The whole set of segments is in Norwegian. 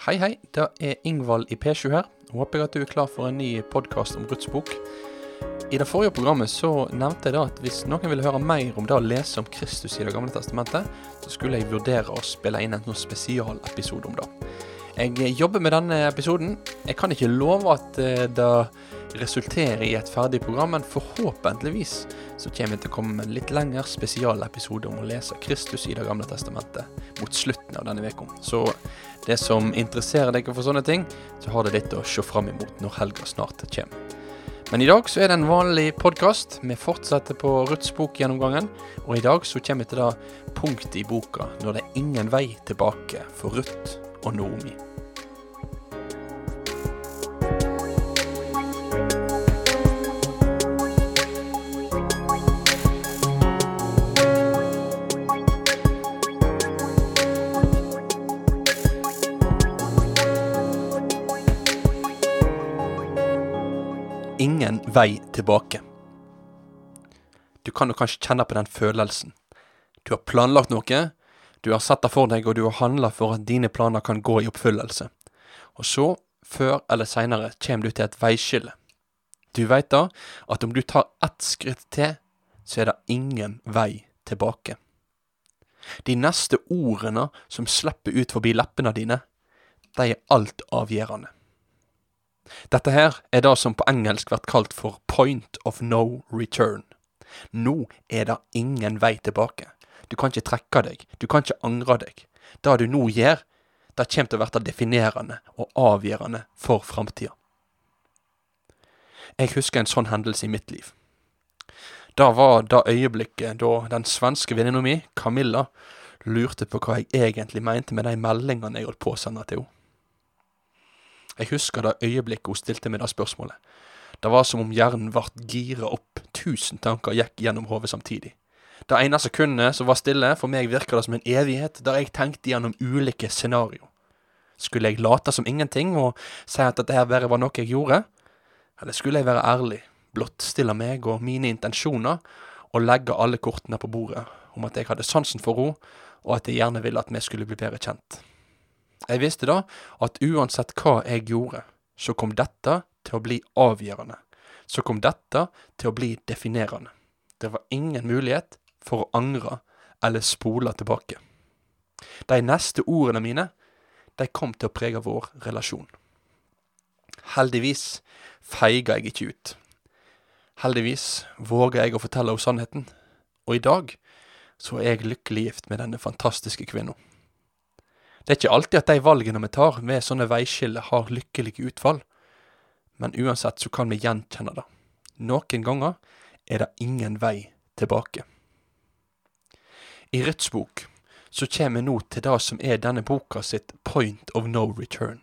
Hei, hei. Det er Ingvald i P7 her. Håper jeg at du er klar for en ny podkast om Ruths bok. I det forrige programmet så nevnte jeg da at hvis noen ville høre mer om det å lese om Kristus i Det gamle testamentet, så skulle jeg vurdere å spille inn en sånn spesialepisode om det. Jeg jobber med denne episoden. Jeg kan ikke love at eh, det resulterer i et ferdig program, men forhåpentligvis så kommer jeg til å komme med en litt lengre spesialepisode om å lese Kristus i Det gamle testamentet mot slutten av denne uka. Så det som interesserer deg for sånne ting, så har det litt å se fram imot når helga snart kommer. Men i dag så er det en vanlig podkast. Vi fortsetter på Ruths bokgjennomgangen. Og i dag så kommer vi til det punktet i boka når det er ingen vei tilbake for Ruth og Noomi. Vei tilbake. Du kan jo kanskje kjenne på den følelsen. Du har planlagt noe, du har sett det for deg, og du har handla for at dine planer kan gå i oppfyllelse. Og så, før eller seinere, kommer du til et veiskille. Du veit da at om du tar ett skritt til, så er det ingen vei tilbake. De neste ordene som slipper ut forbi leppene dine, de er altavgjørende. Dette her er det som på engelsk blir kalt for point of no return. Nå er det ingen vei tilbake. Du kan ikke trekke deg, du kan ikke angre deg. Det du nå gjør, det kommer til å bli definerende og avgjørende for framtida. Jeg husker en sånn hendelse i mitt liv. Det var det øyeblikket da den svenske venninna mi, Camilla, lurte på hva jeg egentlig mente med de meldingene jeg holdt på å sende til henne. Jeg husker det øyeblikket hun stilte meg det spørsmålet. Det var som om hjernen ble gira opp, tusen tanker gikk gjennom hodet samtidig. Det ene sekundet som var stille, for meg virka det som en evighet, der jeg tenkte gjennom ulike scenario. Skulle jeg late som ingenting og si at dette her bare var noe jeg gjorde? Eller skulle jeg være ærlig, blottstille meg og mine intensjoner, og legge alle kortene på bordet om at jeg hadde sansen for henne, og at jeg gjerne ville at vi skulle bli bedre kjent? Jeg visste da at uansett hva jeg gjorde, så kom dette til å bli avgjørende. Så kom dette til å bli definerende. Det var ingen mulighet for å angre eller spole tilbake. De neste ordene mine, de kom til å prege vår relasjon. Heldigvis feiga jeg ikke ut. Heldigvis våga jeg å fortelle henne sannheten, og i dag så er jeg lykkelig gift med denne fantastiske kvinna. Det er ikke alltid at de valgene vi tar ved sånne veiskiller, har lykkelige utfall, men uansett så kan vi gjenkjenne det. Noen ganger er det ingen vei tilbake. I Rødts bok så kommer vi nå til det som er denne boka sitt point of no return.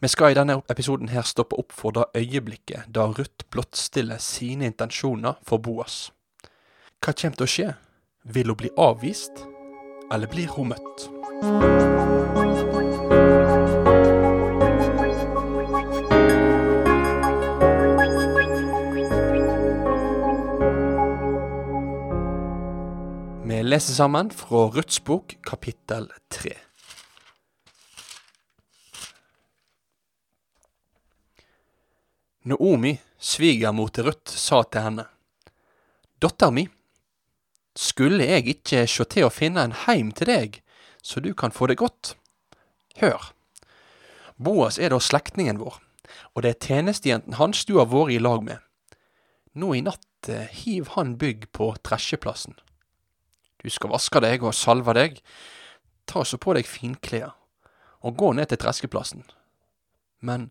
Vi skal i denne episoden her stoppe opp for det øyeblikket da Ruth blottstiller sine intensjoner for Boas. Hva kommer til å skje? Vil hun bli avvist, eller blir hun møtt? Vi leser sammen fra Ruths bok, kapittel tre. Naomi, svigermor til Ruth, sa til henne, Datter mi, skulle jeg ikke sjå til å finne en heim til deg, så du kan få det godt? Hør, Boas er da slektningen vår, og det er tjenestejenten hans du har vært i lag med. Nå i natt eh, hiv han bygg på tresjeplassen. Du skal vaske deg og salve deg, ta så på deg finklær, og gå ned til treskeplassen. Men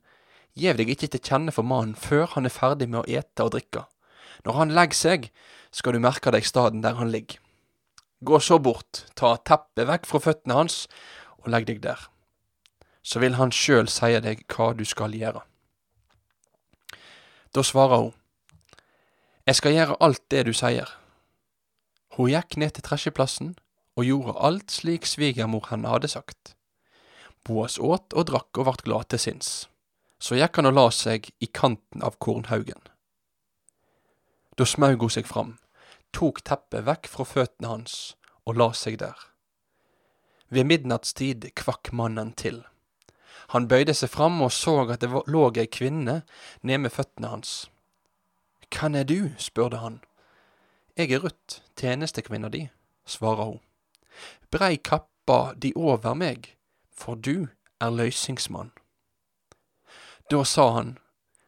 gjev deg ikke til kjenne for mannen før han er ferdig med å ete og drikke. Når han legger seg, skal du merke deg staden der han ligger. Gå så bort, ta teppet vekk fra føttene hans, og legg deg der. Så vil han sjøl seie deg hva du skal gjøre. Da svarer hun, Jeg skal gjøre alt det du sier. Hun gikk ned til tresjeplassen og gjorde alt slik svigermor henne hadde sagt. Boas åt og drakk og vart glad til sinns. Så gikk han og la seg i kanten av kornhaugen. Da smaug hun seg fram, tok teppet vekk fra føttene hans og la seg der. Ved midnattstid kvakk mannen til. Han bøyde seg fram og så at det lå ei kvinne ned med føttene hans. Hvem er du? spurte han. Jeg er Ruth, tjenestekvinna di, svarer hun. Brei kappa di over meg, for du er løysingsmann. Da sa han,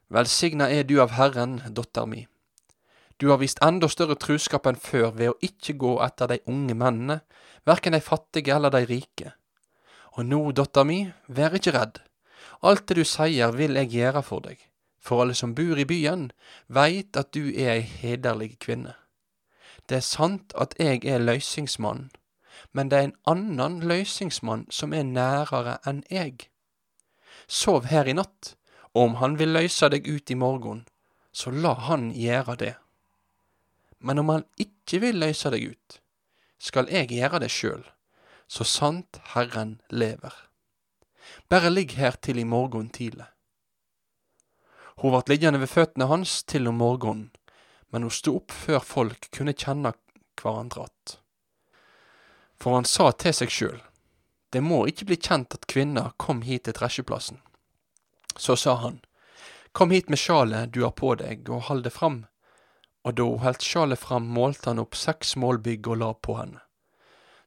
Velsigna er du av Herren, dotter mi. Du har vist enda større truskap enn før ved å ikke gå etter de unge mennene, verken de fattige eller de rike. Og nå, datter mi, vær ikke redd. Alt det du sier vil jeg gjøre for deg, for alle som bor i byen, veit at du er ei hederlig kvinne. Det er sant at jeg er løysingsmann, men det er en annen løysingsmann som er nærere enn jeg. Sov her i natt, og om han vil løyse deg ut i morgen, så la han gjøre det. Men om han ikke vil løse deg ut, skal jeg gjøre det sjøl, så sant Herren lever. Bare ligg her til i morgen tidlig. Hun vart liggende ved føttene hans til om morgenen, men hun sto opp før folk kunne kjenne hverandre att. For han sa til seg sjøl, det må ikke bli kjent at kvinna kom hit til tresjeplassen. Så sa han, Kom hit med sjalet du har på deg, og hold det fram. Og da hun holdt sjalet fram, målte han opp seks målbygg og la på henne.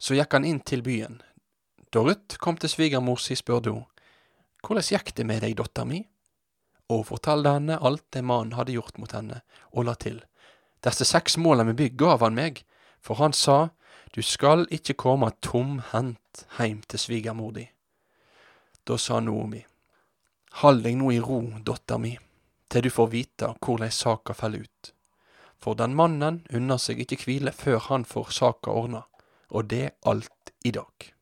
Så gikk han inn til byen. Da Ruth kom til svigermor si, spurte hun, Hvordan gikk det med deg, dotter mi? Og fortalte henne alt det mannen hadde gjort mot henne, og la til, Disse seks målene med bygg gav han meg, for han sa, Du skal ikke komme tomhendt heim til svigermor di. Da sa Noomi, Hold deg nå i ro, dotter mi, til du får vite hvordan saka faller ut. For den mannen unner seg ikke hvile før han får saka ordna, og det alt i dag.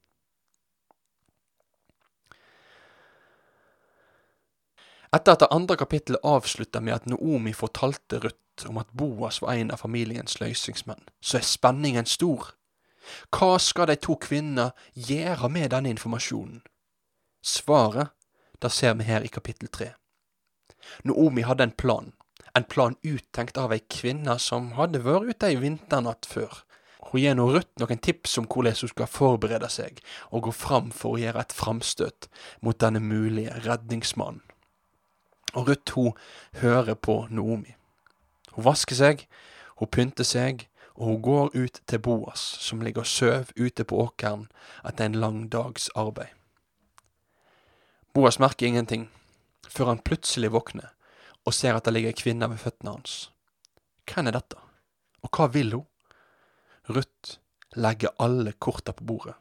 Etter at det andre kapittelet avslutta med at Noomi fortalte Ruth om at Boas var en av familiens løysingsmenn, så er spenningen stor. Hva skal de to kvinnene gjøre med denne informasjonen? Svaret det ser vi her i kapittel tre. Noomi hadde en plan, en plan uttenkt av ei kvinne som hadde vært ute ei vinternatt før. Hun gir nå Ruth noen tips om hvordan hun skal forberede seg og gå fram for å gjøre et framstøt mot denne mulige redningsmannen. Og Ruth hun hører på Noomi. Hun vasker seg, hun pynter seg, og hun går ut til Boas, som ligger og sover ute på åkeren etter en lang dags arbeid. Boas merker ingenting, før han plutselig våkner og ser at det ligger ei kvinne ved føttene hans. Hvem er dette, og hva vil hun? Ruth legger alle korta på bordet.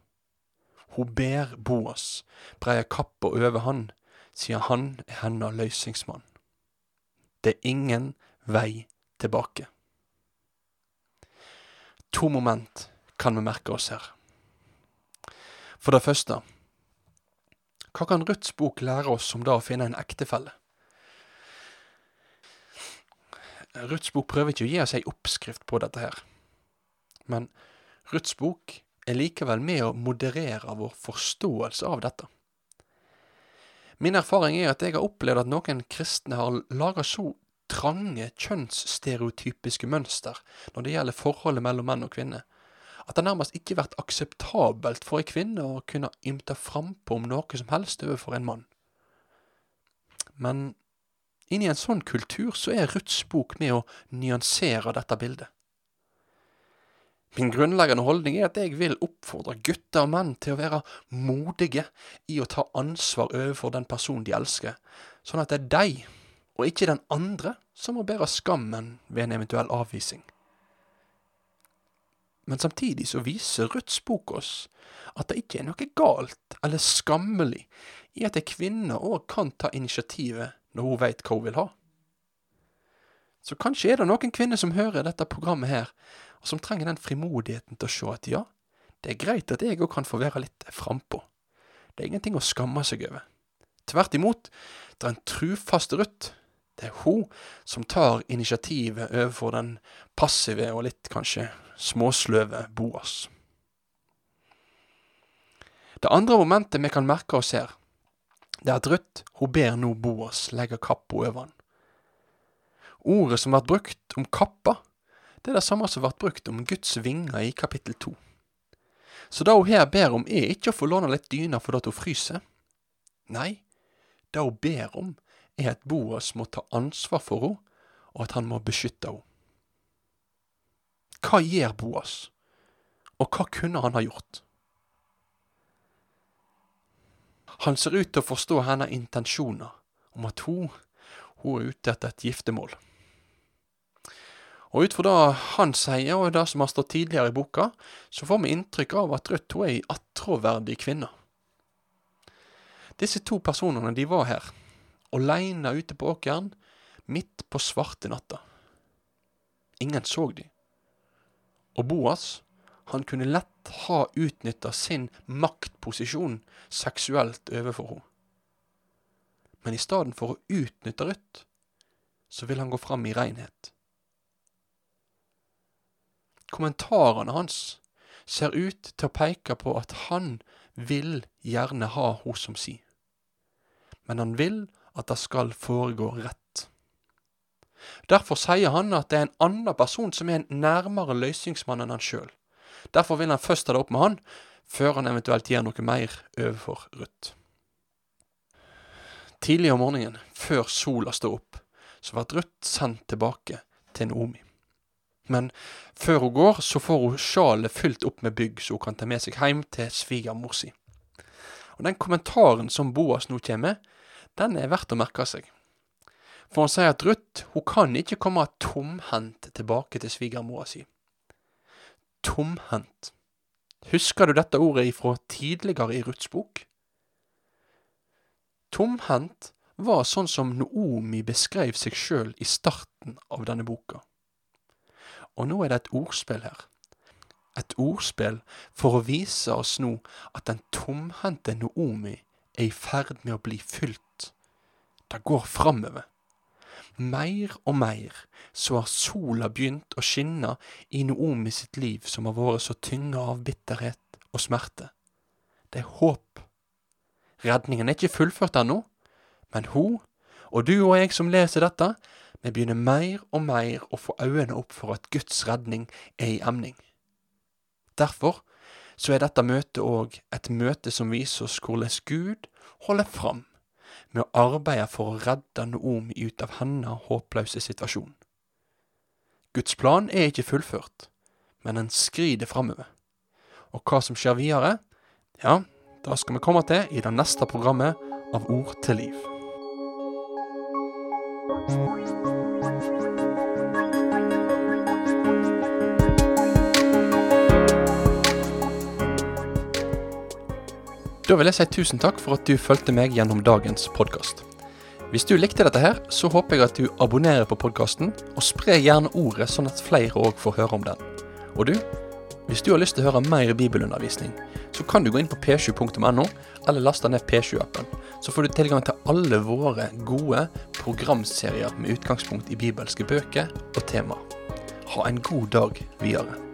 Hun ber Boas breie kappa over han, siden han er hennes løysingsmann. Det er ingen vei tilbake. To moment kan vi merke oss her. For det første, hva kan Ruths bok lære oss om det å finne en ektefelle? Ruths bok prøver ikke å gi oss ei oppskrift på dette her, men Ruths bok er likevel med å moderere vår forståelse av dette. Min erfaring er at jeg har opplevd at noen kristne har laga så trange kjønnsstereotypiske mønster når det gjelder forholdet mellom menn og kvinner, at det nærmest ikke vært akseptabelt for ei kvinne å kunne ymte frampå om noe som helst overfor en mann. Men inni en sånn kultur så er Ruths bok med å nyansere dette bildet. Min grunnleggende holdning er at jeg vil oppfordre gutter og menn til å være modige i å ta ansvar overfor den personen de elsker, sånn at det er de, og ikke den andre, som må bære skammen ved en eventuell avvisning. Men samtidig så viser Ruths bok oss at det ikke er noe galt eller skammelig i at ei kvinne òg kan ta initiativet når hun veit hva hun vil ha. Så kanskje er det noen kvinner som hører dette programmet her, og som trenger den frimodigheten til å se at ja, det er greit at jeg òg kan få være litt frampå. Det er ingenting å skamme seg over. Tvert imot, det er en trufast Ruth det er hun som tar initiativet overfor den passive og litt kanskje småsløve Boas. Det andre momentet vi kan merke oss her, det er at Ruth hun ber nå Boas legge kappa over han. Ordet som blir brukt om kappa, det er det samme som blir brukt om Guds vinger i kapittel to. Så det hun her ber om, er ikke å få låne litt dyne fordi hun fryser. Nei, Det hun ber om, er at Boas må ta ansvar for henne, og at han må beskytte henne. Hva gjør Boas, og hva kunne han ha gjort? Han ser ut til å forstå hennes intensjoner om at hun, hun er ute etter et giftermål. Og ut fra det han sier, og det som har stått tidligere i boka, så får vi inntrykk av at hun er ei attråverdig kvinne. Disse to personene de var her, aleine ute på åkeren, midt på svarte natta. Ingen så de. Og Boas, han kunne lett ha utnytta sin maktposisjon seksuelt overfor henne. Men i stedet for å utnytte Ruth, så vil han gå fram i renhet. Kommentarene hans ser ut til å peke på at han vil gjerne ha henne som si, men han vil at det skal foregå rett. Derfor sier han at det er en annen person som er en nærmere løsningsmann enn han sjøl. Derfor vil han først ta det opp med han, før han eventuelt gjør noe mer overfor Ruth. Tidlig om morgenen, før sola står opp, så blir Ruth sendt tilbake til Naomi. Men før hun går, så får hun sjalet fylt opp med bygg, så hun kan ta med seg hjem til svigermor si. Og den kommentaren som Boas nå kommer den er verdt å merke seg. For han sier at Ruth hun kan ikke komme tomhendt tilbake til svigermora si. Tomhendt. Husker du dette ordet ifra tidligere i Ruths bok? Tomhendt var sånn som Noomi beskrev seg sjøl i starten av denne boka. Og nå er det et ordspill her. Et ordspill for å vise oss nå at den tomhendte Noomi er i ferd med å bli fylt. Det går framover. Mer og mer så har sola begynt å skinne i Noomi sitt liv som har vært så tynga av bitterhet og smerte. Det er håp. Redningen er ikke fullført ennå, men hun, og du og jeg som leser dette, vi begynner mer og mer å få øynene opp for at Guds redning er i emning. Derfor så er dette møtet òg et møte som viser oss hvordan Gud holder fram med å arbeide for å redde Noomi ut av hennes håpløse situasjon. Guds plan er ikke fullført, men den skrider framover. Og hva som skjer videre, ja, da skal vi komme til i det neste programmet av Ord til liv. Da vil jeg si tusen takk for at du fulgte meg gjennom dagens podkast. Hvis du likte dette her, så håper jeg at du abonnerer på podkasten, og spre gjerne ordet sånn at flere òg får høre om den. Og du, hvis du har lyst til å høre mer bibelundervisning, så kan du gå inn på p7.no, eller laste ned P7-appen. Så får du tilgang til alle våre gode programserier med utgangspunkt i bibelske bøker og temaer. Ha en god dag videre.